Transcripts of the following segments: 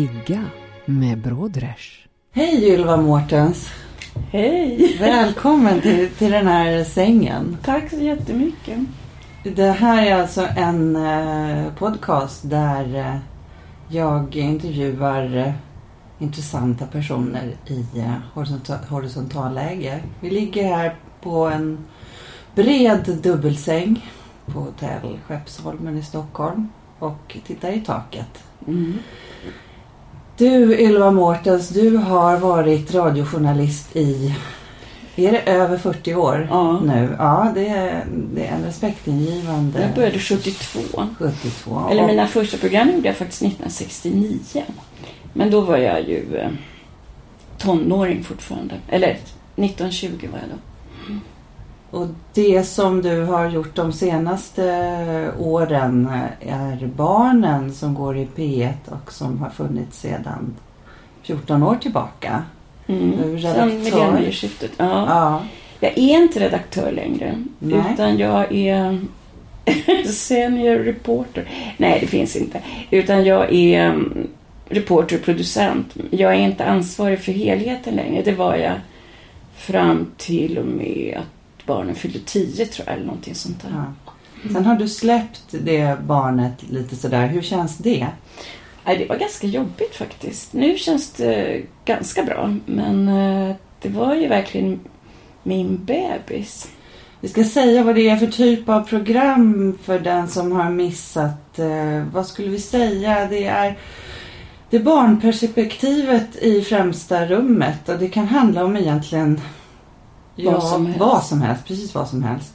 Ligga med Brodrej. Hej Ylva Mårtens! Hej! Välkommen till, till den här sängen. Tack så jättemycket. Det här är alltså en eh, podcast där eh, jag intervjuar eh, intressanta personer i horisontal, horisontalläge. Vi ligger här på en bred dubbelsäng på hotell Skeppsholmen i Stockholm och tittar i taket. Mm. Du Ylva Mårtens, du har varit radiojournalist i, är det över 40 år Ja. nu? Ja, det är, det är en respektingivande Jag började 72. 72. Eller mina första program gjorde jag faktiskt 1969. Men då var jag ju eh, tonåring fortfarande. Eller 1920 var jag då. Och det som du har gjort de senaste åren är Barnen som går i P1 och som har funnits sedan 14 år tillbaka. Du är Mm. redaktör. Sen. Ja. Ja, Jag är inte redaktör längre. Nej. Utan jag är senior reporter. Nej, det finns inte. Utan jag är um, reporter och producent. Jag är inte ansvarig för helheten längre. Det var jag fram till och med att barnen fyllde tio tror jag. Eller någonting sånt där. ja. Sen har du släppt det barnet lite sådär. Hur känns det? Nej, det var ganska jobbigt faktiskt. Nu känns det ganska bra. Men eh, det var ju verkligen min bebis. Vi ska säga vad det är för typ av program för den som har missat. Eh, vad skulle vi säga? Det är det barnperspektivet i främsta rummet och det kan handla om egentligen Vad som vad som helst. Precis vad som helst.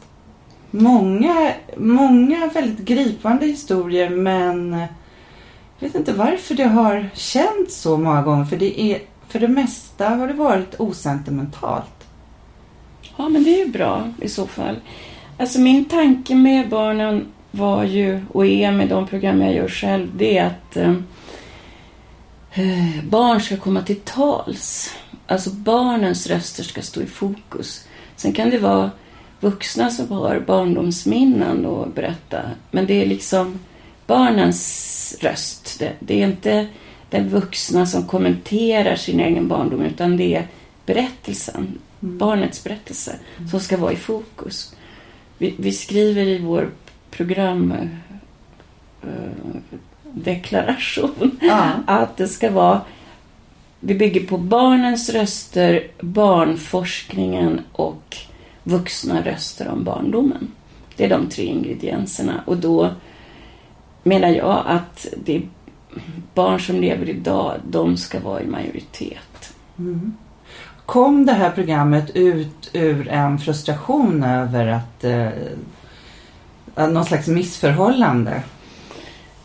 Många, många väldigt gripande historier men jag vet inte varför det har känts så många gånger. För det är för det mesta har det varit osentimentalt. Ja, men det är ju bra i så fall. Alltså min tanke med barnen var ju, och är med de program jag gör själv, det är att eh, eh, barn ska komma till tals. Alltså barnens röster ska stå i fokus. Sen kan det vara vuxna som har barndomsminnen och berätta. Men det är liksom barnens röst. Det, det är inte den vuxna som kommenterar sin egen barndom utan det är berättelsen, barnets berättelse, som ska vara i fokus. Vi, vi skriver i vår programdeklaration Ja. att det ska vara vi bygger på barnens röster, barnforskningen och vuxna röster om barndomen. Det är de tre ingredienserna. Och då menar jag att det barn som lever idag, de ska vara i majoritet. Mm. Kom det här programmet ut ur en frustration över att eh, någon slags missförhållande?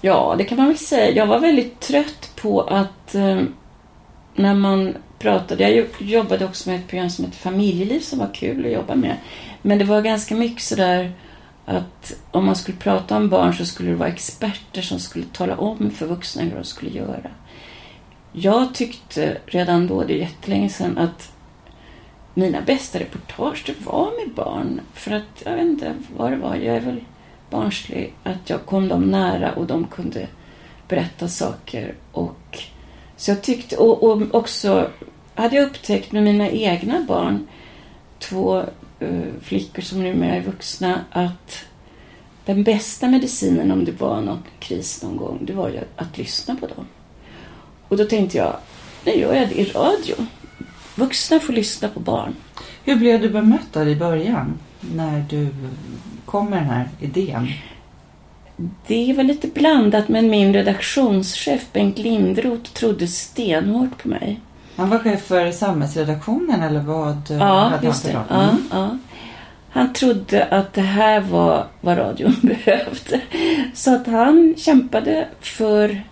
Ja, det kan man väl säga. Jag var väldigt trött på att eh, när man pratade, jag jobbade också med ett program som heter Familjeliv som var kul att jobba med. Men det var ganska mycket sådär att om man skulle prata om barn så skulle det vara experter som skulle tala om för vuxna hur de skulle göra. Jag tyckte redan då, det är jättelänge sedan, att mina bästa reportage det var med barn. För att, jag vet inte vad det var, jag är väl barnslig. Att jag kom dem nära och de kunde berätta saker. Och, så jag tyckte, och, och också hade jag upptäckt med mina egna barn, två uh, flickor som numera är vuxna, att den bästa medicinen om det var någon kris någon gång, det var ju att lyssna på dem. Och då tänkte jag, nu gör jag det i radio. Vuxna får lyssna på barn. Hur blev du bemött i början? När du kom med den här idén? Det var lite blandat, men min redaktionschef Bengt Lindroth trodde stenhårt på mig. Han var chef för samhällsredaktionen eller vad eh, Ja, hade just han det. för roll? Ja, Mm. ja. trodde att det här var vad radion behövde. Så att han kämpade för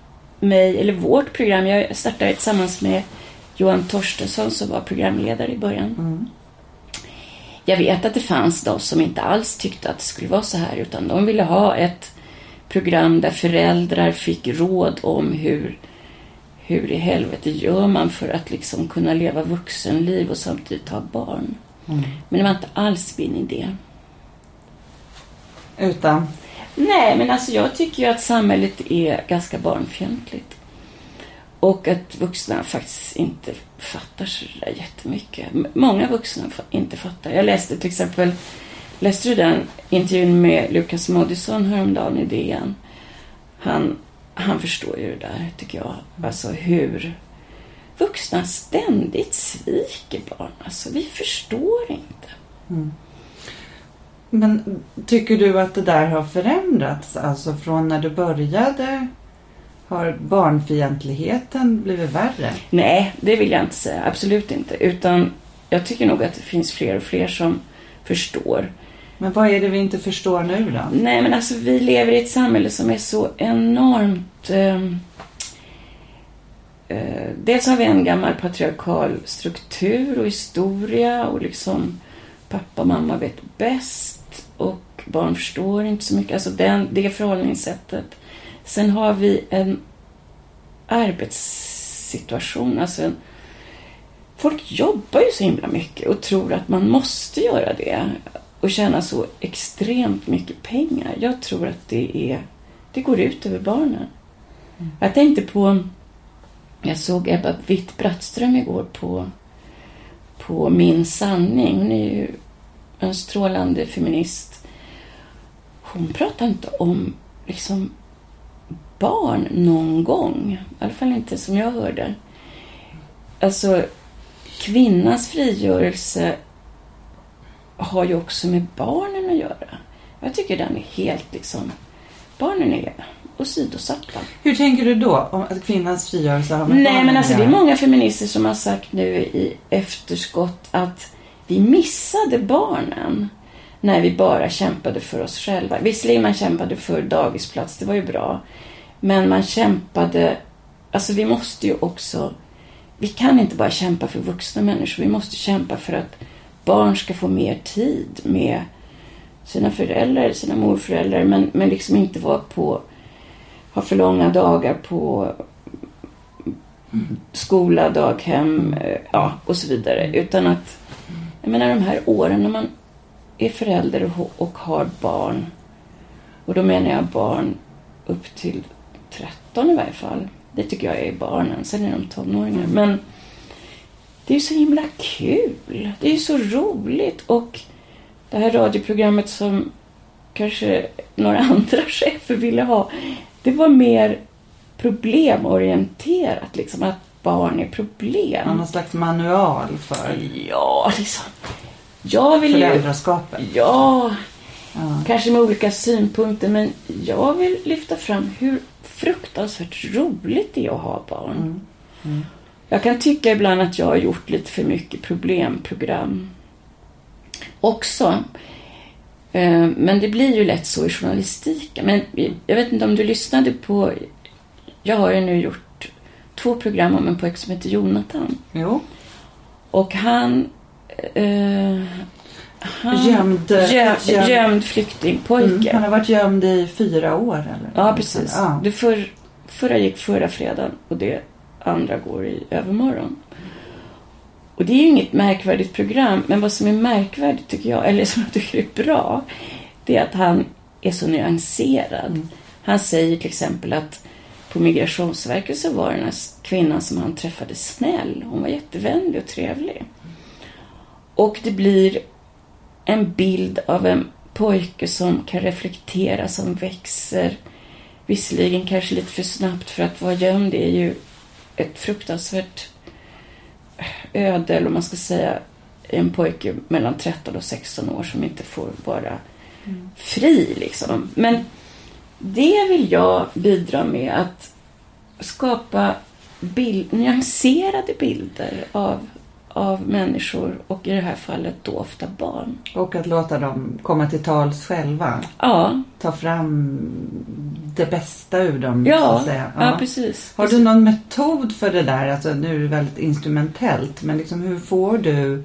mig, eller vårt program. Jag startade tillsammans med Johan Torstensson som var programledare i början. Mm. Jag vet att det fanns de som inte alls tyckte att det skulle vara så här utan de ville ha ett program där föräldrar fick råd om hur, hur i helvete gör man för att liksom kunna leva vuxenliv och samtidigt ha barn. Mm. Men det var inte alls min idé. Utan? Nej, men alltså jag tycker ju att samhället är ganska barnfientligt. Och att vuxna faktiskt inte fattar så där jättemycket. Många vuxna inte fattar. Jag läste till exempel, läste du den intervjun med Lukas Moodysson häromdagen i DN? Han, han förstår ju det där, tycker jag. Alltså hur vuxna ständigt sviker barn. Alltså vi förstår inte. Mm. Men tycker du att det där har förändrats? Alltså från när du började har barnfientligheten blivit värre? Nej, det vill jag inte säga. Absolut inte. Utan jag tycker nog att det finns fler och fler som förstår. Men vad är det vi inte förstår nu då? Nej, men alltså vi lever i ett samhälle som är så enormt... Eh, eh, dels har vi en gammal patriarkal struktur och historia och liksom pappa och mamma vet bäst och barn förstår inte så mycket. Alltså den, det förhållningssättet. Sen har vi en arbetssituation, alltså en, Folk jobbar ju så himla mycket och tror att man måste göra det och tjäna så extremt mycket pengar. Jag tror att det är det går ut över barnen. Jag tänkte på jag såg Ebba Witt-Brattström igår på, på Min sanning. Hon är ju en strålande feminist. Hon pratar inte om liksom barn någon gång. I alla fall inte som jag hörde. Alltså, kvinnans frigörelse har ju också med barnen att göra. Jag tycker den är helt liksom... Barnen är åsidosatta. Hur tänker du då? Om att kvinnans frigörelse har med Nej, men alltså det är många feminister som har sagt nu i efterskott att vi missade barnen när vi bara kämpade för oss själva. Visserligen man kämpade för dagisplats, det var ju bra. Men man kämpade... Alltså vi måste ju också... Vi kan inte bara kämpa för vuxna människor. Vi måste kämpa för att barn ska få mer tid med sina föräldrar, sina morföräldrar. Men, men liksom inte vara på... Ha för långa dagar på skola, daghem, eh, ja, och så vidare. Utan att, jag menar de här åren när man är förälder och, och har barn. Och då menar jag barn upp till 13 i varje fall. Det tycker jag är barnen. Sen är de tonåringar. Men det är ju så himla kul. Det är ju så roligt. Och det här radioprogrammet som kanske några andra chefer ville ha. Det var mer problemorienterat. Liksom att barn är problem. Någon slags manual för Ja, liksom. Jag vill ju... föräldraskapet. Ja, Ja. kanske med olika synpunkter. Men jag vill lyfta fram hur fruktansvärt roligt det är att ha barn. Mm. Mm. Jag kan tycka ibland att jag har gjort lite för mycket problemprogram. Också. Eh, Men det blir ju lätt så i journalistiken. Men jag vet inte om du lyssnade på... Jag har ju nu gjort två program om en pojke som heter Jonathan. Jo. Och han... Eh, han Gömd, gö, gömd. gömd flyktingpojke. Mm. Han har varit gömd i fyra år eller? Ja, precis. Ja. Det för, förra gick förra fredagen och det andra går i övermorgon. Och det är ju inget märkvärdigt program, men vad som är märkvärdigt tycker jag, eller som jag tycker är bra, det är att han är så nyanserad. Mm. Han säger till exempel att på Migrationsverket så var den här kvinnan som han träffade snäll. Hon var jättevänlig och trevlig. Och det blir en bild av en pojke som kan reflektera, som växer. Visserligen kanske lite för snabbt för att vara gömd. Det är ju ett fruktansvärt öde, eller om man ska säga, en pojke mellan 13 och 16 år som inte får vara fri. Liksom. Men det vill jag bidra med, att skapa bild, nyanserade bilder av, av människor och i det här fallet då ofta barn. Och att låta dem komma till tals själva. Ja, Ta fram det bästa ur dem, så ja, att säga. ja. precis. Har du någon metod för det där? Alltså, nu är det väldigt instrumentellt, men liksom, hur får du,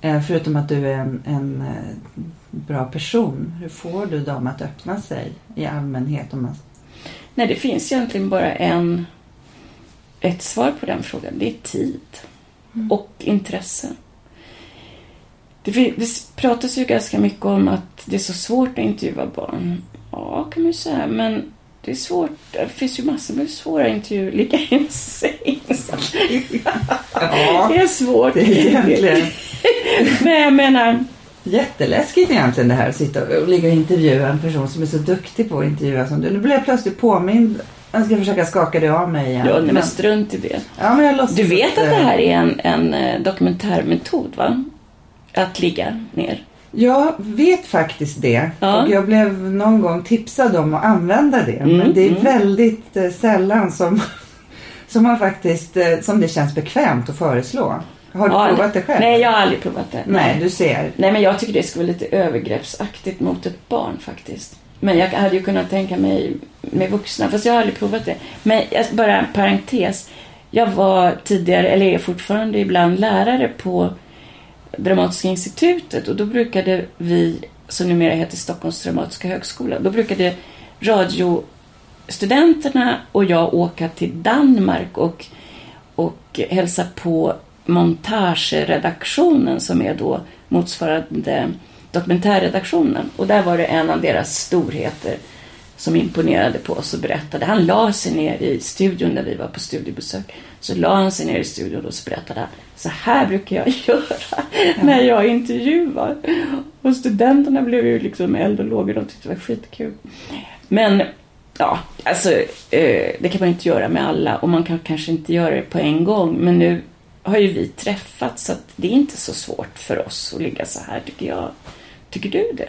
eh, förutom att du är en, en eh, bra person, hur får du dem att öppna sig i allmänhet? Om man... Nej, det finns egentligen bara en, ett svar på den frågan. Det är tid och intresse. Det, det pratas ju ganska mycket om att det är så svårt att intervjua barn. Ja, kan man ju säga. Men det är svårt. Det finns ju massor med svåra intervjuer. Ligga i en säng. Ja, Det är svårt. det är egentligen Men jag menar, jätteläskigt egentligen det här att sitta och ligga och intervjua en person som är så duktig på att intervjua som du. Nu blir jag plötsligt påmind. Jag ska försöka skaka det av mig igen. ja, nej, Men- strunt i det. ja, men jag låtsas Du vet att eh, det här är en, en eh, dokumentärmetod, va? Att ligga ner. Jag vet faktiskt det. Ja. Och jag blev någon gång tipsad om att använda det. Mm, Men det är mm. väldigt eh, sällan som, som, man faktiskt, eh, som det känns bekvämt att föreslå. Har du Ja, provat det själv? Nej, jag har aldrig provat det. Nej, du ser. Nej, men jag tycker det skulle vara lite övergreppsaktigt mot ett barn faktiskt. Men jag hade ju kunnat tänka mig med vuxna, fast jag har aldrig provat det. Men bara en parentes. Jag var tidigare, eller är fortfarande ibland, lärare på Dramatiska institutet och då brukade vi, som numera heter Stockholms dramatiska högskola, då brukade radiostudenterna och jag åka till Danmark och, och hälsa på montageredaktionen som är då motsvarande dokumentärredaktionen. Och där var det en av deras storheter som imponerade på oss och berättade. Han la sig ner i studion när vi var på studiebesök. Så la han sig ner i studion och så berättade han, så här brukar jag göra när jag intervjuar. Och studenterna blev ju liksom eld och lågor, de tyckte det var skitkul. Men ja, alltså eh, det kan man inte göra med alla och man kan kanske inte göra det på en gång. Men nu har ju vi träffats så att det är inte så svårt för oss att ligga så här tycker jag. Tycker du det?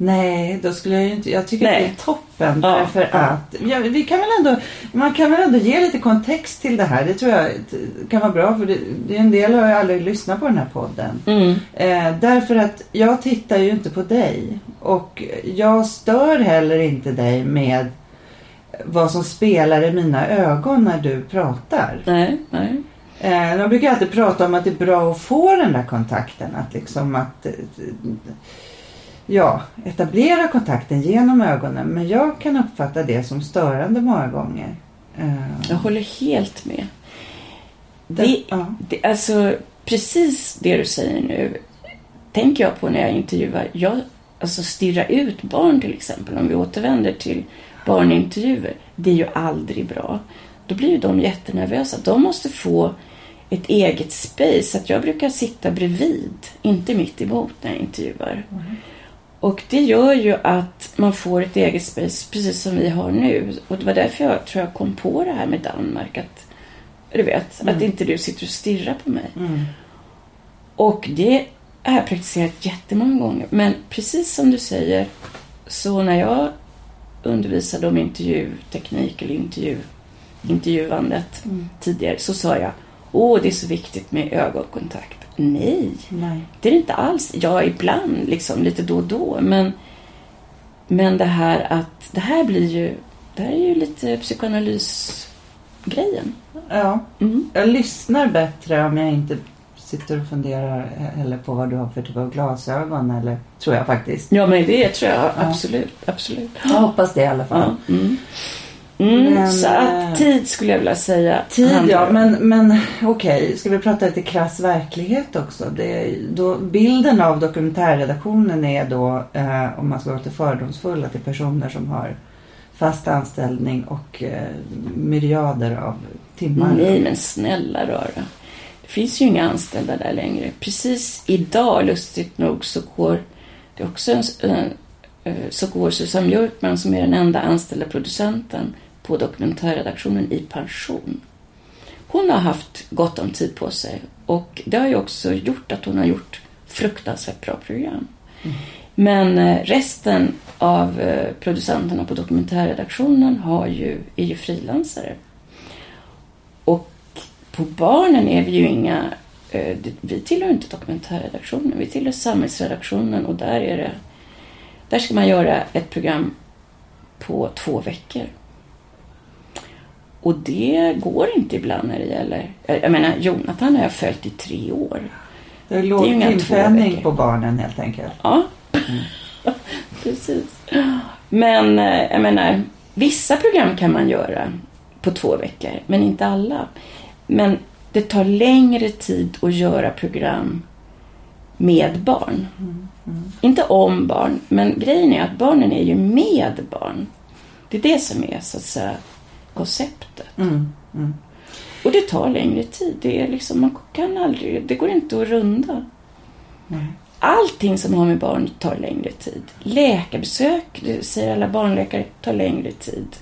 Nej, då skulle jag ju inte... Jag tycker Nej. att det är toppen. Ja, Därför att... Ja, vi kan väl ändå, man kan väl ändå ge lite kontext till det här. Det tror jag kan vara bra. För det, det är en del har ju aldrig lyssnat på den här podden. Mm. Eh, därför att jag tittar ju inte på dig. Och jag stör heller inte dig med vad som spelar i mina ögon när du pratar. Nej, nej. Eh, jag brukar alltid prata om att det är bra att få den där kontakten. Att liksom att eh, ja, etablera kontakten genom ögonen. Men jag kan uppfatta det som störande många gånger. Eh, Jag håller helt med. det, Det, ja. det, alltså, precis det du säger nu tänker jag på när jag intervjuar. Jag alltså, stirrar ut barn till exempel, om vi återvänder till barnintervjuer. Det är ju aldrig bra. Då blir ju de jättenervösa. De måste få ett eget space. Att jag brukar sitta bredvid, inte mitt emot när jag intervjuar. Och det gör ju att man får ett eget space, precis som vi har nu. Och det var därför jag tror jag kom på det här med Danmark. Att, du vet, att inte du sitter och stirrar på mig. Mm. Och det har jag praktiserat jättemånga gånger. Men precis som du säger, så när jag undervisade om intervjuteknik eller intervju, intervjuandet Mm. tidigare så sa jag Åh, det är så viktigt med ögonkontakt. Nej, Nej. det är det inte alls. Ja, ibland, liksom, lite då och då. Men, men det här att... Det här blir ju... Det här är ju lite psykoanalysgrejen. Ja, Mm. jag lyssnar bättre om jag inte sitter och funderar heller på vad du har för typ av glasögon. Eller, tror jag faktiskt. Ja, men det tror jag absolut. absolut. Jag hoppas det i alla fall. Ja. Mm. Mm, Men, så eh, att tid skulle jag vilja säga. Tid handlar ja, men, men okej. Ska vi prata lite krass verklighet också? Det, då, bilden av dokumentärredaktionen är då, eh, om man ska vara lite fördomsfull, att det är personer som har fast anställning och eh, myriader av timmar. Nej, men snälla rara. Det finns ju inga anställda där längre. Precis idag, lustigt nog, så går det också en, en, eh, så går Susanne Björkman, som är den enda anställda producenten på dokumentärredaktionen, i pension. Hon har haft gott om tid på sig och det har ju också gjort att hon har gjort fruktansvärt bra program. Men eh, resten av eh, producenterna på dokumentärredaktionen har ju, är ju frilansare. Och på barnen är vi ju inga eh, vi tillhör inte dokumentärredaktionen, vi tillhör samhällsredaktionen och där är det där ska man göra ett program på två veckor. Och det går inte ibland när det gäller... Jag menar, Jonathan har jag följt i tre år. Det är Det är låg veckor. på barnen helt enkelt. Ja, precis. Men eh, jag menar, vissa program kan man göra på två veckor, men inte alla. Men det tar längre tid att göra program med barn. Inte om barn, men grejen är att barnen är ju med barn. Det är det som är så att säga konceptet. Mm. Mm. Och det tar längre tid. Det, är liksom, man kan aldrig, det går inte att runda. Nej. Allting som har med barn tar längre tid. Läkarbesök, det säger alla barnläkare, tar längre tid.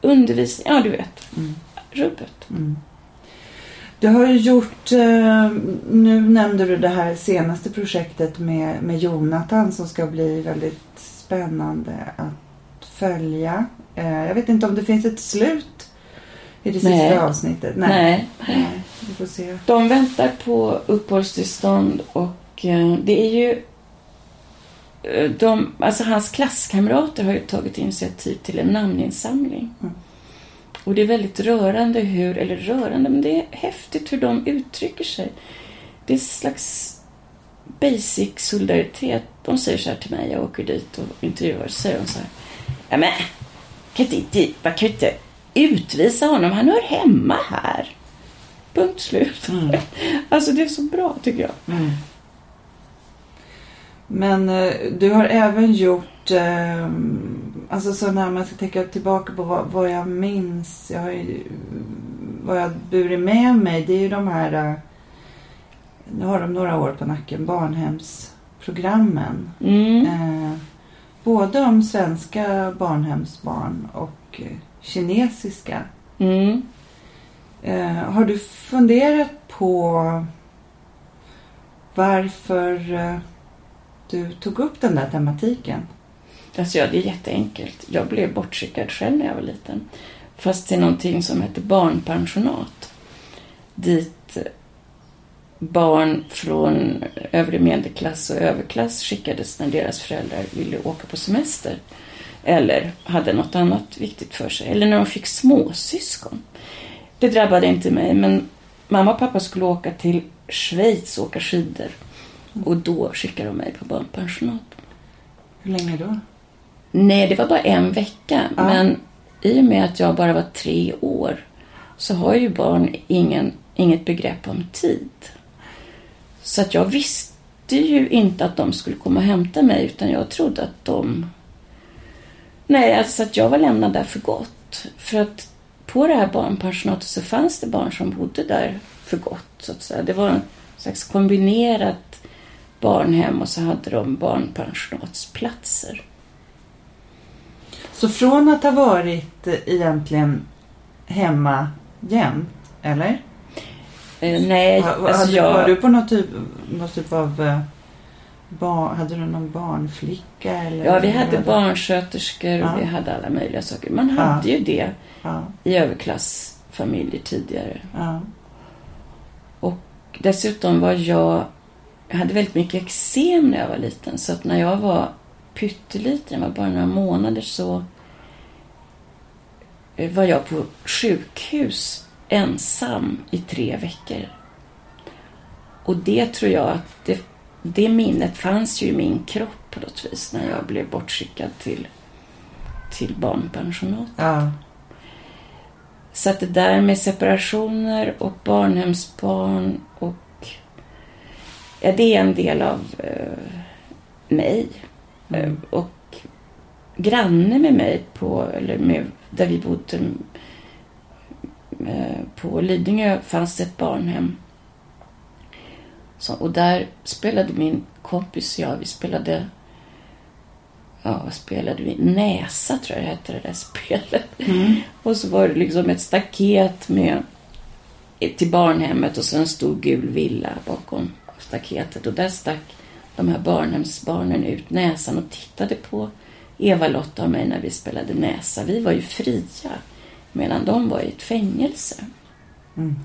Undervisning, ja du vet. Mm. Rubbet. Mm. Du har ju gjort, eh, nu nämnde du det här senaste projektet med, med Jonathan som ska bli väldigt spännande att följa. Eh, jag vet inte om det finns ett slut i det Nej. sista avsnittet. Nej. Nej, vi får se. De väntar på uppehållstillstånd och eh, det är ju eh, de, alltså hans klasskamrater har ju tagit initiativ till en namninsamling. Mm. Och det är väldigt rörande hur, eller rörande, men det är häftigt hur de uttrycker sig. Det är en slags basic solidaritet. De säger så här till mig, jag åker dit och intervjuar, så säger de så här. Ja men, kan inte, man kan inte utvisa honom, han hör hemma här. Punkt slut. Mm. Alltså det är så bra tycker jag. Mm. Men eh, du har även gjort, eh, alltså så när man ska tänka tillbaka på vad, vad jag minns, jag ju, vad jag burit med mig, det är ju de här, eh, nu har de några år på nacken, barnhemsprogrammen. Mm. Både om svenska barnhemsbarn och eh, kinesiska. Mm. Eh, har du funderat på varför eh, du tog upp den där tematiken? Alltså ja, det är jätteenkelt. Jag blev bortskickad själv när jag var liten. Fast till någonting som heter barnpensionat. Dit barn från övre medelklass och överklass skickades när deras föräldrar ville åka på semester. Eller hade något annat viktigt för sig. Eller när de fick småsyskon. Det drabbade inte mig, men mamma och pappa skulle åka till Schweiz och åka skidor. Och då skickade de mig på barnpensionat. Hur länge då? Nej, det var bara en vecka. Ja. Men i och med att jag bara var tre år så har ju barn ingen, inget begrepp om tid. Så att jag visste ju inte att de skulle komma och hämta mig utan jag trodde att de... Nej, alltså att jag var lämnad där för gott. För att på det här barnpensionatet så fanns det barn som bodde där för gott. Så att säga. Det var en slags kombinerat barnhem och så hade de barnpensionatsplatser. Så från att ha varit eh, egentligen hemma jämt, eller? Eh, nej, Har- alltså hade, jag... Var du på någon typ, någon typ av eh, barn, hade du någon barnflicka? Eller Ja, vi hade eller- barnsköterskor och Ja. vi hade alla möjliga saker. Man Ja. hade ju det Ja, i överklassfamiljer tidigare. ja. Dessutom var jag... Jag hade väldigt mycket eksem när jag var liten. Så att när jag var pytteliten, jag var bara några månader, så eh, var jag på sjukhus ensam i tre veckor. Och det tror jag att det, det minnet fanns ju i min kropp på något vis när jag blev bortskickad till, till barnpensionat. ja. Så att det där med separationer och barnhemsbarn och... Ja, det är en del av eh, mig. Mm. Eh, och granne med mig på, eller med, där vi bodde på Lidingö fanns det ett barnhem. Så, och där spelade min kompis och jag, vi spelade Ja, vad spelade vi? Näsa tror jag hette det där spelet. Mm. Och så var det liksom ett staket med till barnhemmet och så en stor gul villa bakom staketet. Och där stack de här barnhemsbarnen ut näsan och tittade på Eva-Lotta och mig när vi spelade näsa. Vi var ju fria medan de var i ett fängelse. Mm.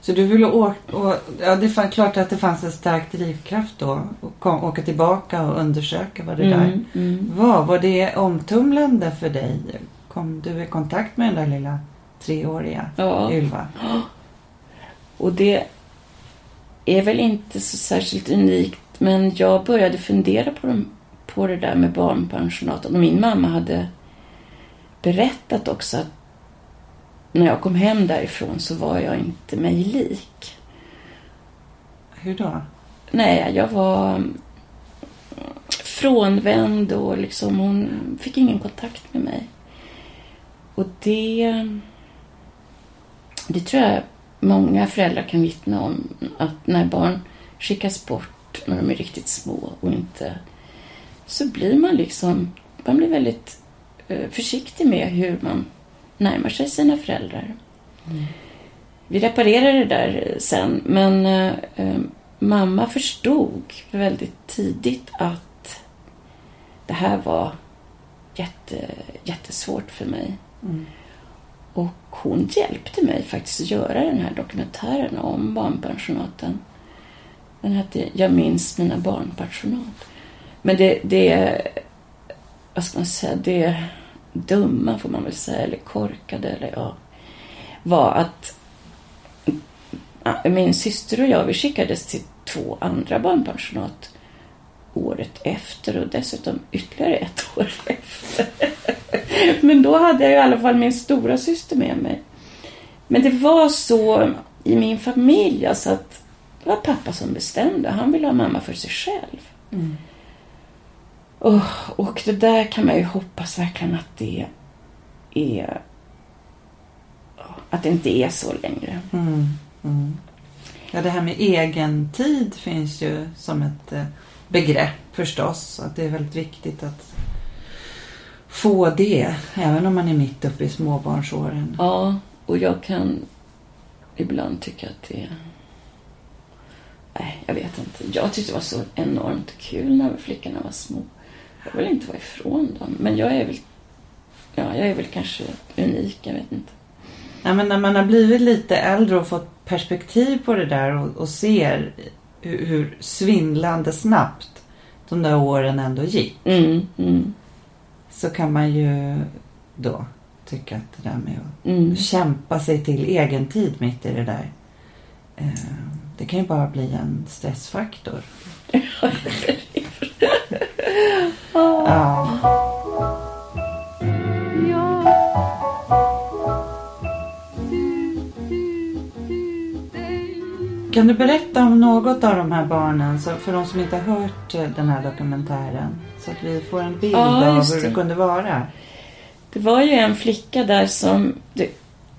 Så du ville åka, och, ja det är klart att det fanns en stark drivkraft då. att kom, åka tillbaka och undersöka vad det där Mm, mm. var. Var det omtumlande för dig? Kom du i kontakt med den där lilla treåriga Ja. Ylva? Och det är väl inte så särskilt unikt, men jag började fundera på, dem, på det där med barnpensionatet. Och min mamma hade berättat också att när jag kom hem därifrån så var jag inte mig lik. Hur då? Nej, jag var mm, frånvänd och liksom hon fick ingen kontakt med mig. Och det... Det tror jag många föräldrar kan vittna om. Att när barn skickas bort när de är riktigt små och inte... Så blir man liksom... Man blir väldigt försiktig med hur man närmar sig sina föräldrar. Vi reparerade det där sen, men eh, eh, mamma förstod väldigt tidigt att det här var jätte, jättesvårt för mig. Mm. Och hon hjälpte mig faktiskt att göra den här dokumentären om barnpensionaten. Den hette Jag minns mina barnpensionat. Men det, det vad ska man säga, det dumma får man väl säga, eller korkade, eller ja, var att min syster och jag, vi skickades till två andra barnpensionat året efter och dessutom ytterligare ett år efter. Men då hade jag i alla fall min stora syster med mig. Men det var så i min familj, alltså att det var pappa som bestämde. Han ville ha mamma för sig själv. Mm. Oh, och det där kan man ju hoppas verkligen att det är att det inte är så längre. Mm. Mm. Ja, det här med egen tid finns ju som ett eh, begrepp förstås. Att det är väldigt viktigt att få det, även om man är mitt uppe i småbarnsåren. Ja, och jag kan ibland tycka att det... Nej, jag vet inte. Jag tyckte det var så enormt kul när flickorna var små. Jag vill inte vara ifrån dem. Men jag är väl... Ja, jag är väl kanske unik, jag vet inte. Ja, men när man har blivit lite äldre och fått perspektiv på det där och, och ser hur, hur svindlande snabbt de där åren ändå gick. Mm, mm, Så kan man ju då tycka att det där med att mm. kämpa sig till egen tid mitt i det där. Eh, det kan ju bara bli en stressfaktor. Ja. Ja. Kan du berätta om något av de här barnen så för de som inte har hört eh, den här dokumentären? Så att vi får en bild Ja, av hur det det. kunde vara. Det var ju en flicka där som... Det,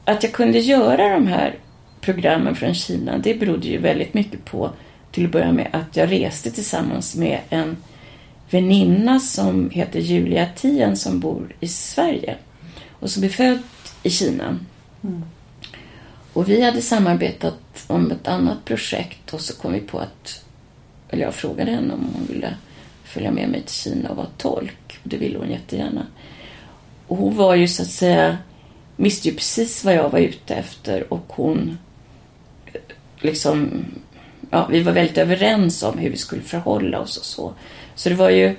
att jag kunde göra de här programmen från Kina, det berodde ju väldigt mycket på, till att börja med, att jag reste tillsammans med en väninna som heter Julia Tien som bor i Sverige och som är född i Kina. Mm. Och vi hade samarbetat om ett annat projekt och så kom vi på att, eller jag frågade henne om hon ville följa med mig till Kina och vara tolk. Och det ville hon jättegärna. Och hon var ju så att säga, visste ju precis vad jag var ute efter och hon eh, liksom, ja, vi var väldigt överens om hur vi skulle förhålla oss och så. Så det var ju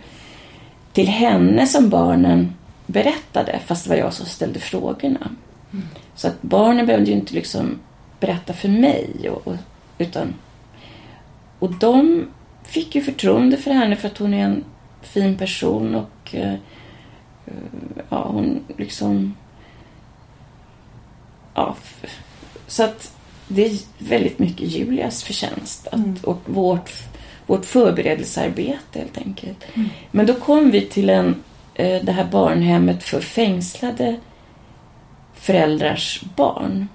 till henne som barnen berättade, fast det var jag som ställde frågorna. Så att barnen behövde ju inte liksom berätta för mig. Och, och, utan, och de fick ju förtroende för henne för att hon är en fin person och eh, ja, hon liksom... Ja, så att det är väldigt mycket Julias förtjänst att, Mm. och vårt, vårt förberedelsearbete helt enkelt. Men då kom vi till en, eh, det här barnhemmet för fängslade föräldrars barn.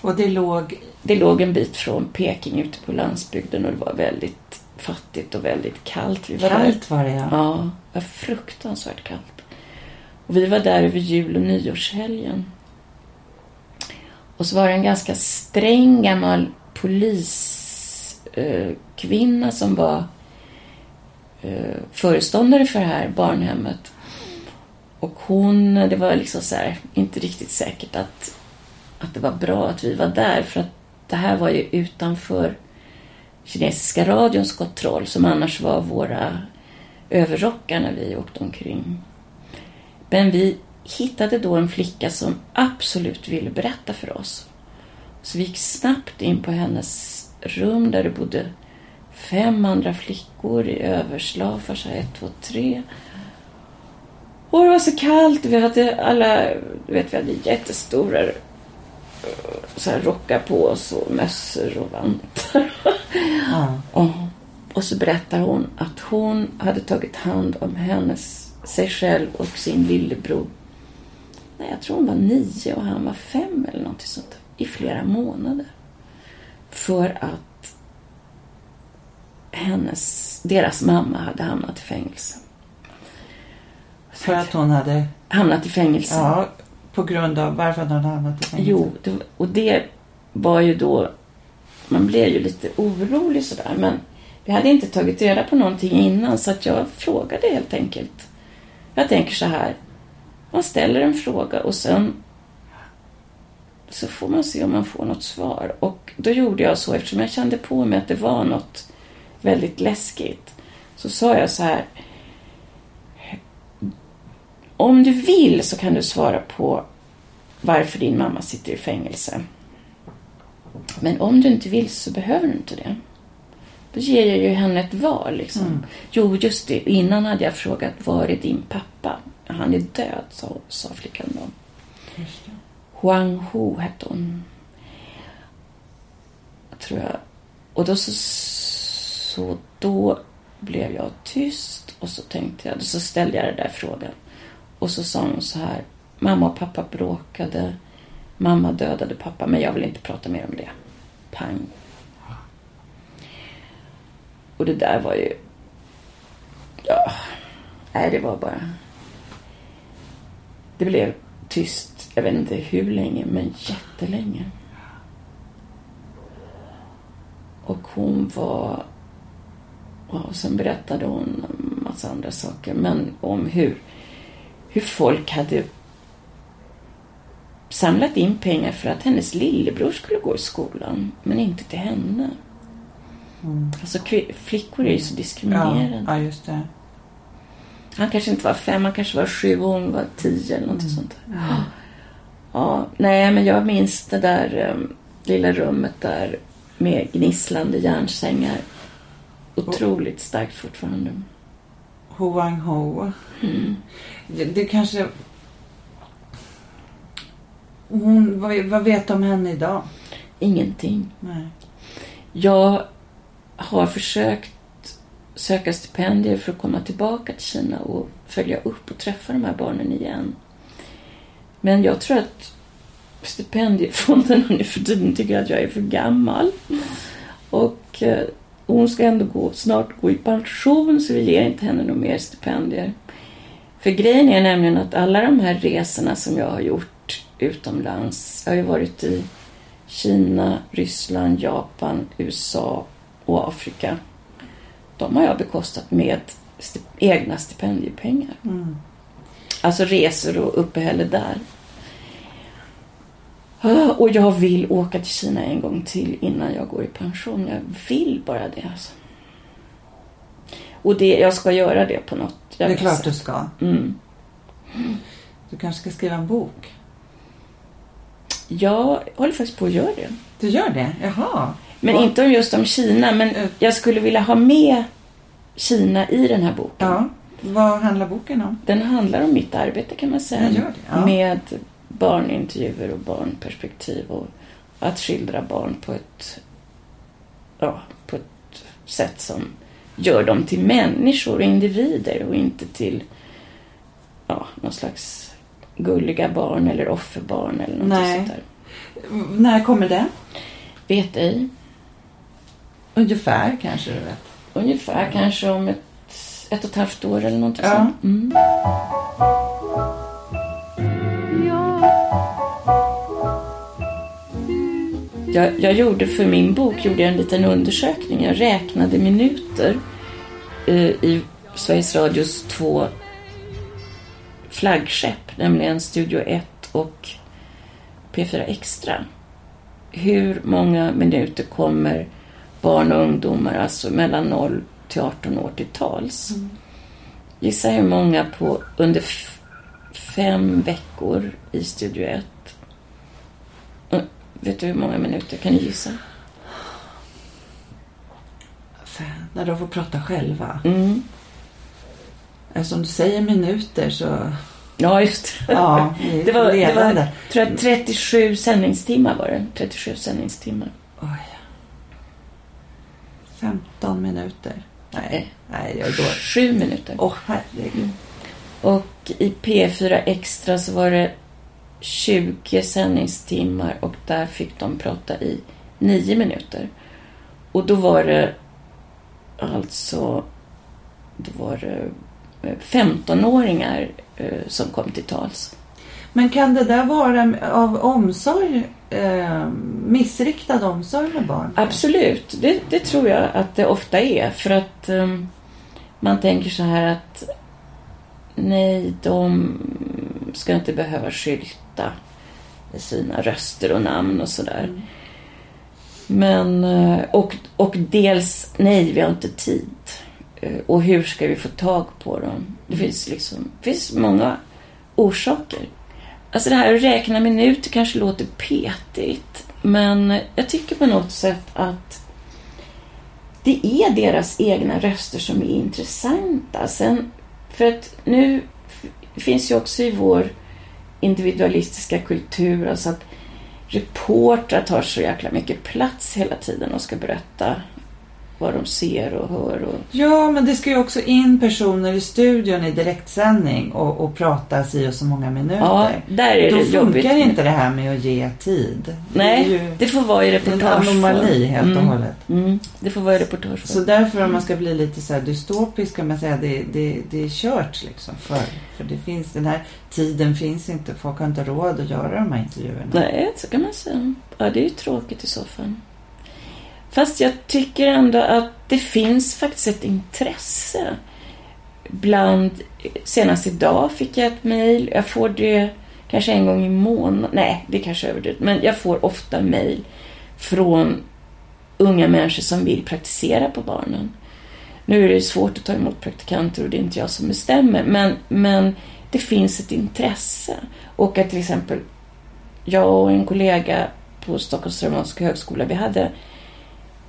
Och det låg... Det låg en bit från Peking ute på landsbygden och det var väldigt fattigt och väldigt kallt. Vi var där. Kallt var det ja. Ja, det var fruktansvärt kallt. Och vi var där över jul och nyårshelgen. Och så var det en ganska sträng gammal poliskvinna eh, kvinna som var eh, föreståndare för det här barnhemmet. Och hon, det var liksom så här, inte riktigt säkert att, att det var bra att vi var där för att det här var ju utanför kinesiska radions kontroll som annars var våra överrockar när vi åkte omkring. Men vi hittade då en flicka som absolut ville berätta för oss. Så vi gick snabbt in på hennes rum där det bodde fem andra flickor i överslag, så här ett, två, tre. Och det var så kallt. Vi hade alla, du vet, vi hade jättestora så här rockar på oss och mössor och vantar. Ja. Och, och så berättar hon att hon hade tagit hand om hennes, sig själv och sin lillebror. Nej, jag tror hon var nio och han var fem eller något sånt. I flera månader. För att hennes, deras mamma hade hamnat i fängelse. För att hon hade... Hamnat i fängelse. Ja, på grund av varför hade hon hamnat i fängelse? Jo, det, och det var ju då... Man blev ju lite orolig sådär, men vi hade inte tagit reda på någonting innan så att jag frågade helt enkelt. Jag tänker så här. Man ställer en fråga och sen så får man se om man får något svar. Och då gjorde jag så eftersom jag kände på mig att det var något väldigt läskigt. Så sa jag så här. Om du vill så kan du svara på varför din mamma sitter i fängelse. Men om du inte vill så behöver du inte det. Då ger jag ju henne ett val. Liksom. Mm. Jo, just det. Innan hade jag frågat var är din pappa? Han är död, sa, sa flickan då. Huang Hu hette hon. Tror jag. Och då så, så då blev jag tyst och så tänkte jag, så ställde jag den där frågan. Och så sa hon så här, mamma och pappa bråkade, mamma dödade pappa, men jag vill inte prata mer om det. Pang. Och det där var ju, ja, nej det var bara, det blev tyst, jag vet inte hur länge, men jättelänge. Och hon var... Ja, och sen berättade hon en massa andra saker. Men om hur, hur folk hade samlat in pengar för att hennes lillebror skulle gå i skolan. Men inte till henne. Mm. Alltså flickor är ju så Ja, diskriminerade. ja, just det. Han kanske inte var fem, han kanske var sju och hon var tio eller något sånt. där. Ja, nej, men jag minns det där um, lilla rummet där med gnisslande järnsängar. Otroligt starkt fortfarande. Ho Wang Ho. Mm. Det, det kanske... Hon, vad, vad vet du om henne idag? Ingenting. Nej. Jag har försökt söka stipendier för att komma tillbaka till Kina och följa upp och träffa de här barnen igen. Men jag tror att stipendiefonderna nu för tiden tycker att jag är för gammal. Och eh, hon ska ändå gå, snart gå i pension så vi ger inte henne några mer stipendier. För grejen är nämligen att alla de här resorna som jag har gjort utomlands, jag har ju varit i Kina, Ryssland, Japan, USA och Afrika. De har jag bekostat med sti- egna stipendiepengar. Mm. Alltså resor och uppehälle där. Och jag vill åka till Kina en gång till innan jag går i pension. Jag vill bara det. Alltså. Och det, jag ska göra det på något. Det är klart du ska. Mm. Du kanske ska skriva en bok. Jag håller faktiskt på att göra det. Du gör det? Jaha. Men Vad- inte om just om Kina. Men Eh. jag skulle vilja ha med Kina i den här boken. Ja. Vad handlar boken om? Den handlar om mitt arbete kan man säga. Det, ja. Med barnintervjuer och barnperspektiv och att skildra barn på ett, ja, på ett sätt som gör dem till människor och individer och inte till ja, någon slags gulliga barn eller offerbarn eller något Nej. sånt där. När kommer det? Vet ej. Ungefär kanske du vet. Ungefär kanske om ett, ett och ett halvt år eller någonting Ja. sånt. Mm. Jag, jag gjorde för min bok gjorde jag en liten undersökning. Jag räknade minuter eh, i Sveriges Radios två flaggskepp, nämligen Studio 1 och P4 Extra. hur många minuter kommer barn och ungdomar, alltså mellan 0 till 18 år till tals? Gissa hur många på under fem veckor i Studio 1? Vet du hur många minuter? Kan du gissa? Fan, när de får prata själva. Mm. Eftersom du säger minuter så... Ja, just det. Ja, är Det var, det var tror jag, 37 sändningstimmar var det. 37 sändningstimmar. Oj. 15 minuter. Nej, Nej. nej jag dålig. Sju minuter. Åh, herregud. Och i P4 Extra så var det 20 sändningstimmar och där fick de prata i 9 minuter. Och då var det alltså då var det eh, 15-åringar eh, som kom till tals. Men kan det där vara av omsorg, eh, missriktad omsorg med barn? Absolut, det, det tror jag att det ofta är. För att man tänker så här att nej, de ska inte behöva skylta med sina röster och namn och sådär. Mm. Men, eh, och, och dels, nej, vi har inte tid. Eh, och hur ska vi få tag på dem? Det finns liksom, det finns många orsaker. Alltså det här att räkna minuter kanske låter petigt. Men jag tycker på något sätt att det är deras egna röster som är intressanta. Sen, för att nu finns ju också i vår individualistiska kultur alltså att reportrar tar så jäkla mycket plats hela tiden och ska berätta vad de ser och hör. Och... Ja, men det ska ju också in personer i studion i direktsändning och, och prata si och så många minuter. Ja, där är Då det funkar jobbigt. inte det här med att ge tid. Nej, det ju det får vara i en reportageform. anomali helt och Mm. hållet. Mm, det får vara i reportageform. Så därför om man ska bli lite så här dystopisk kan man säga det, det, det är kört liksom. För, för det finns, den här tiden finns inte. Folk har inte råd att göra de här intervjuerna. Nej, så kan man säga. Ja, det är ju tråkigt i så fall. Fast jag tycker ändå att det finns faktiskt ett intresse. Bland, senast idag fick jag ett mejl. Jag får det kanske en gång i månaden. Nej, det är kanske är överdrivet. Men jag får ofta mejl från unga människor som vill praktisera på barnen. Nu är det svårt att ta emot praktikanter och det är inte jag som bestämmer. Men, men det finns ett intresse. Och att till exempel jag och en kollega på Stockholms Dramatiska högskola, vi hade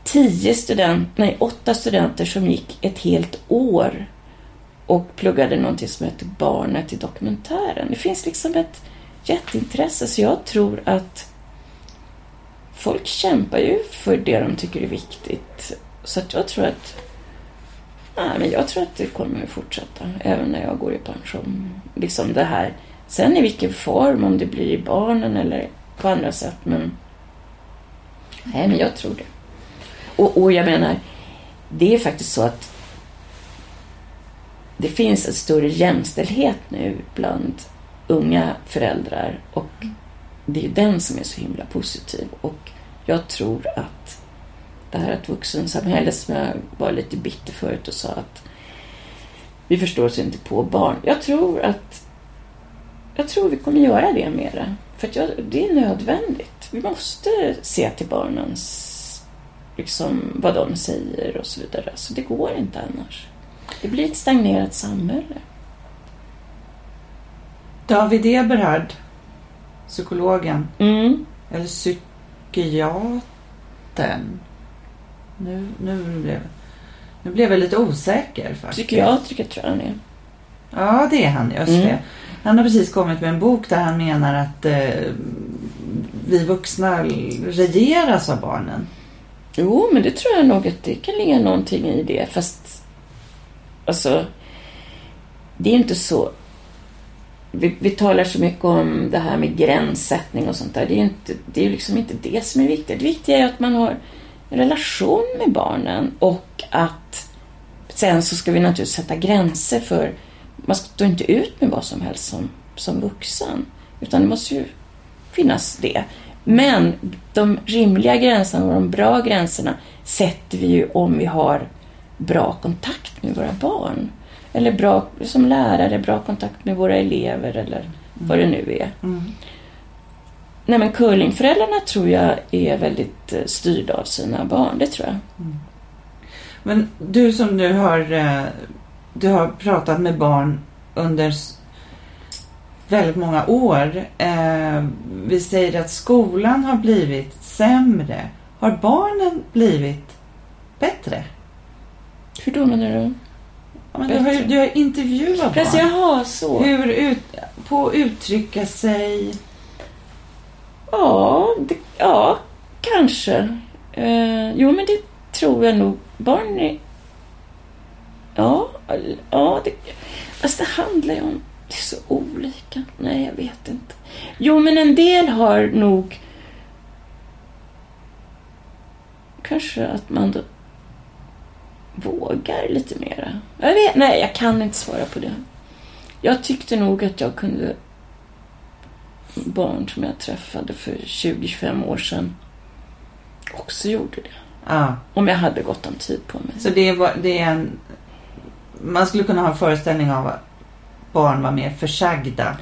tio student, nej, åtta studenter som gick ett helt år och pluggade någonting som heter Barnet i dokumentären. Det finns liksom ett jätteintresse, så jag tror att folk kämpar ju för det de tycker är viktigt. Så att jag tror att nej, men jag tror att det kommer att fortsätta även när jag går i pension. Liksom det här. Sen i vilken form, om det blir i barnen eller på andra sätt, men nej, men jag tror det. Och, och jag menar, det är faktiskt så att det finns en större jämställdhet nu bland unga föräldrar och det är ju den som är så himla positiv. Och jag tror att det här att vuxensamhället som jag var lite bitter förut och sa att vi förstår oss inte på barn. Jag tror att jag tror vi kommer göra det mera. För att jag, det är nödvändigt. Vi måste se till barnens liksom, vad de säger och så vidare. Så det går inte annars. Det blir ett stagnerat samhälle. David Eberhard, psykologen, Mm. eller psykiatern. Nu, nu, blev, nu blev jag lite osäker faktiskt. Psykiatriker tror jag han är. Ja, det är han. Just Mm. det. Han har precis kommit med en bok där han menar att eh, vi vuxna regeras av barnen. Jo, men det tror jag nog att det kan ligga någonting i det. Fast, alltså, det är inte så... Vi, vi talar så mycket om det här med gränssättning och sånt där. Det är ju inte, det är liksom inte det som är viktigt. Det viktiga är att man har en relation med barnen och att sen så ska vi naturligtvis sätta gränser för... Man står inte ut med vad som helst som, som vuxen. Utan det måste ju finnas det. Men de rimliga gränserna och de bra gränserna sätter vi ju om vi har bra kontakt med våra barn. Eller bra, som lärare, bra kontakt med våra elever eller vad det nu är. Mm. nej men curlingföräldrarna tror jag är väldigt eh, styrda av sina barn, det tror jag. Men du som nu har, eh, du har pratat med barn under väldigt många år. Eh, vi säger att skolan har blivit sämre. Har barnen blivit bättre? Hur då menar du? Ja, men du, har, ju- du har intervjuat Alltså, barn. jaha, så. Hur ut, på att uttrycka sig. Ja, det, ja kanske. Eh, jo, men det tror jag nog. Barn är... Ja, all- ja det, fast det handlar ju om... Det är så olika. Nej, jag vet inte. Jo, men en del har nog... Kanske att man då vågar lite mera. Jag vet, nej, jag kan inte svara på det. Jag tyckte nog att jag kunde barn som jag träffade för 20-25 år sedan också gjorde det. Ja, Om jag hade gott om tid på mig. så det, var, det är en... Man skulle kunna ha en föreställning av att barn var mer försagda.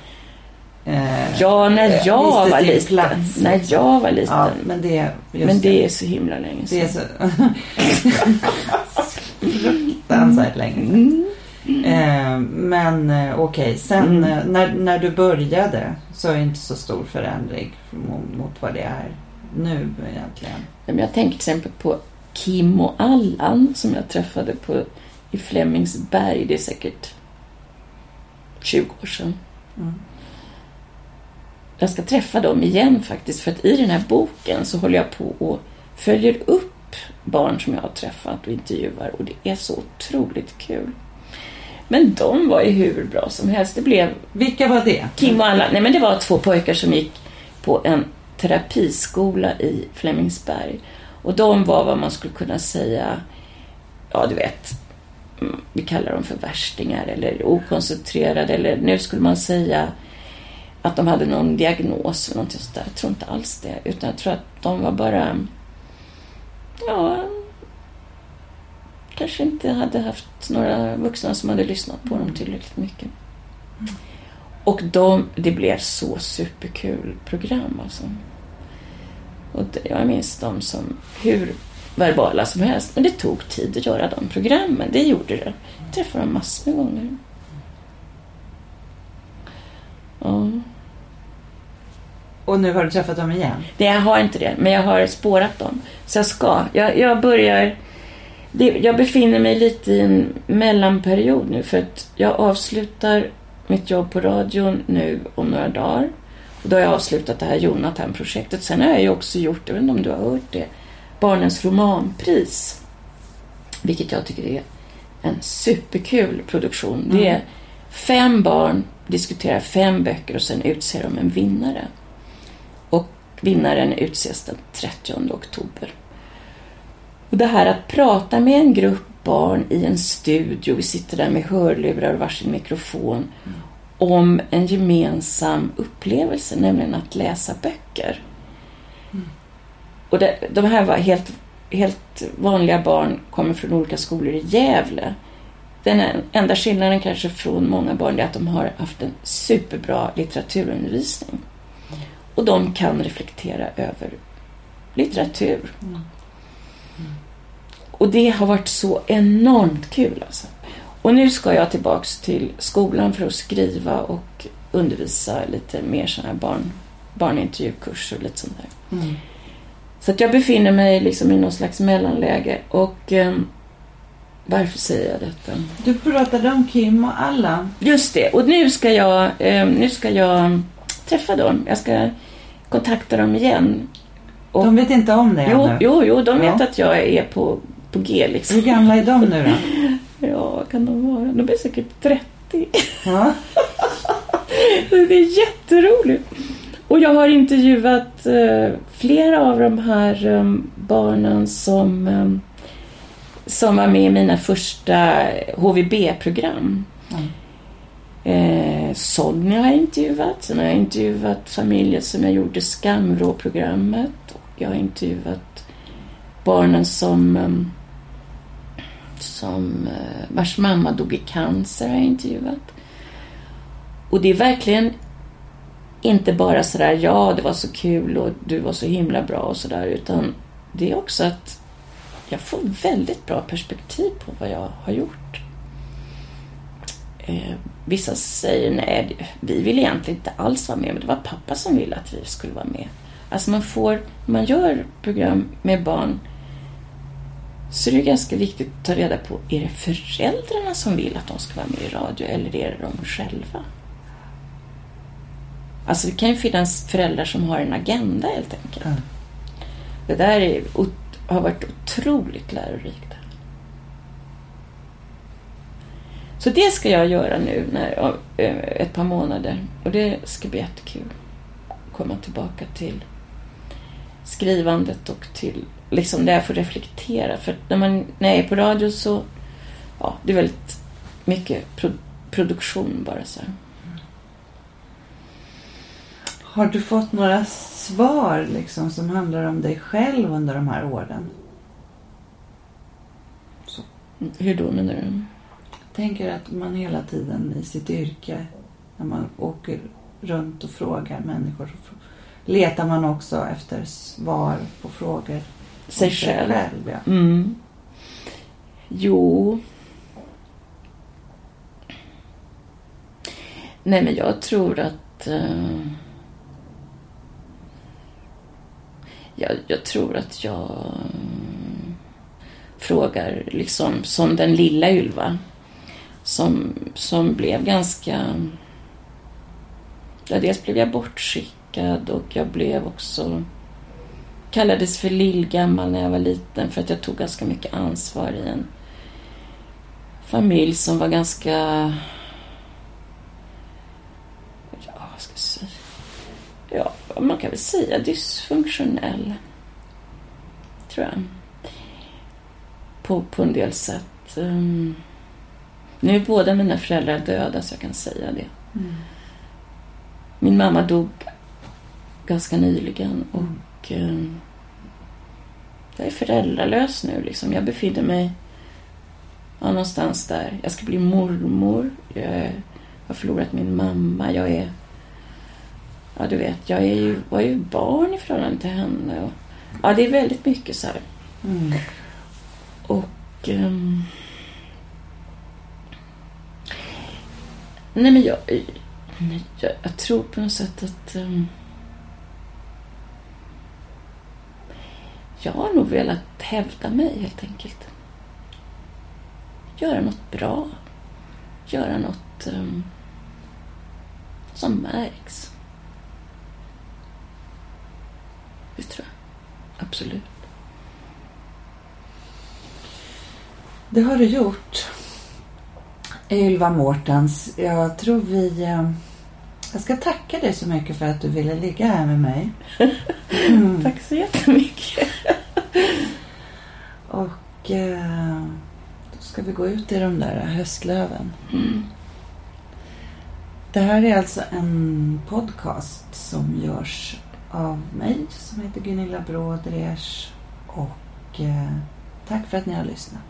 Eh, Ja, när eh, jag var liten. plats. När jag var liten. Ja, men det... Men det är så himla länge Det är sedan. så... Fruktansvärt länge sedan. Mm. Eh, men eh, okej, sen Mm. eh, när, när du började så är det inte så stor förändring mot, mot vad det är nu egentligen. Jag tänker till exempel på Kim och Allan som jag träffade på, i Flemingsberg. Det är säkert 20 år sedan. Mm. Jag ska träffa dem igen faktiskt för att i den här boken så håller jag på och följer upp barn som jag har träffat och intervjuar och det är så otroligt kul. Men de var ju hur bra som helst. Det blev Vilka var det? Kim och alla, nej men det var två pojkar som gick på en terapiskola i Flemingsberg. Och de var vad man skulle kunna säga, ja du vet, vi kallar dem för värstingar eller okoncentrerade eller nu skulle man säga att de hade någon diagnos eller någonting sånt där. Jag tror inte alls det, utan jag tror att de var bara, ja, kanske inte hade haft några vuxna som hade lyssnat på dem tillräckligt mycket. Och de, det blev så superkul program alltså. Och det, jag minns dem som hur verbala som helst. Men det tog tid att göra de programmen. Det gjorde det. Jag träffade dem massor med gånger. Ja. Och nu har du träffat dem igen? Nej, jag har inte det, men jag har spårat dem. Så jag ska. Jag, jag börjar... Det, jag befinner mig lite i en mellanperiod nu för att jag avslutar mitt jobb på radion nu om några dagar. Och då har jag avslutat det här Jonathan-projektet. Sen har jag ju också gjort, jag vet inte om du har hört det, Barnens romanpris. Vilket jag tycker är en superkul produktion. Det är fem barn diskuterar fem böcker och sen utser de en vinnare. Och vinnaren utses den 30 oktober. Och det här att prata med en grupp barn i en studio, vi sitter där med hörlurar och varsin mikrofon, om en gemensam upplevelse, nämligen att läsa böcker. Och det, de här var helt, helt vanliga barn, kommer från olika skolor i Gävle. Den enda skillnaden kanske från många barn är att de har haft en superbra litteraturundervisning. Och de kan reflektera över litteratur. Och det har varit så enormt kul alltså. Och nu ska jag tillbaks till skolan för att skriva och undervisa lite mer sådana här barn, barnintervjukurser och lite sånt där. Mm. Så att jag befinner mig liksom i någon slags mellanläge. Och ehm, varför säger jag detta? Du pratade om Kim och Allan. Just det, och nu ska jag, ehm, nu ska jag träffa dem. Jag ska kontakta dem igen. Och- De vet inte om det Jo, ännu. jo, jo, de vet Ja. att jag är på, på G liksom. Hur gamla är de nu då? Ja, vad kan de vara? De är säkert 30. Ja. Det är jätteroligt. Och jag har intervjuat eh, flera av de här eh, barnen som, eh, som var med i mina första HVB-program. Mm. Eh, Sonja har jag intervjuat. Sen har jag intervjuat familjer som jag gjorde Skamvrå-programmet. Och jag har intervjuat barnen som, eh, som eh, vars mamma dog i cancer. har jag intervjuat. Och det är verkligen inte bara sådär ja, det var så kul och du var så himla bra och sådär utan det är också att jag får väldigt bra perspektiv på vad jag har gjort. Eh, vissa säger nej, vi vill egentligen inte alls vara med, men det var pappa som ville att vi skulle vara med. Alltså man får, man gör program med barn så är det ganska viktigt att ta reda på, är det föräldrarna som vill att de ska vara med i radio eller är det de själva? Alltså det kan ju finnas föräldrar som har en agenda helt enkelt. Ja. Det där är, har varit otroligt lärorikt. Så det ska jag göra nu när, eh, ett par månader och det ska bli jättekul. Komma tillbaka till skrivandet och till liksom där jag får reflektera. För när, man, när jag är på radio så ja, det är väldigt mycket pro, produktion bara så här. Har du fått några svar liksom, som handlar om dig själv under de här åren? Hur då menar du? Jag tänker att man hela tiden i sitt yrke, när man åker runt och frågar människor, så letar man också efter svar på frågor Sig själv. ja. Mm. Jo. Nej, men jag tror att... eh, jag, jag tror att jag mm, frågar liksom som den lilla Ylva. Som, som blev ganska... Ja, dels blev jag bortskickad och jag blev också kallades för lillgammal när jag var liten för att jag tog ganska mycket ansvar i en familj som var ganska... Ja, vad ska jag säga? Ja, man kan väl säga dysfunktionell. Tror jag. På, på en del sätt. Um, nu är båda mina föräldrar döda så jag kan säga det. Mm. Min mamma dog ganska nyligen och eh, jag är föräldralös nu. Liksom. Jag befinner mig ja, någonstans där. Jag ska bli mormor. Jag är- har förlorat min mamma. Jag är... Ja, du vet, jag är ju, var ju barn i förhållande till henne. Och, ja, det är väldigt mycket så här. Mm. Och... ehm, nej, men jag, jag... Jag tror på något sätt att... ehm, jag har nog velat hävda mig, helt enkelt. Göra något bra. Göra något ehm, som märks. Det tror jag. Absolut. Det har du gjort. Ylva Mårtens, jag tror vi... eh, Jag ska tacka dig så mycket för att du ville ligga här med mig. Mm. Tack så jättemycket. Och eh, då ska vi gå ut i de där höstlöven. Mm. Det här är alltså en podcast som görs av mig som heter Gunilla Brådres Och eh, tack för att ni har lyssnat.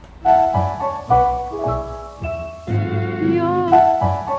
Ja.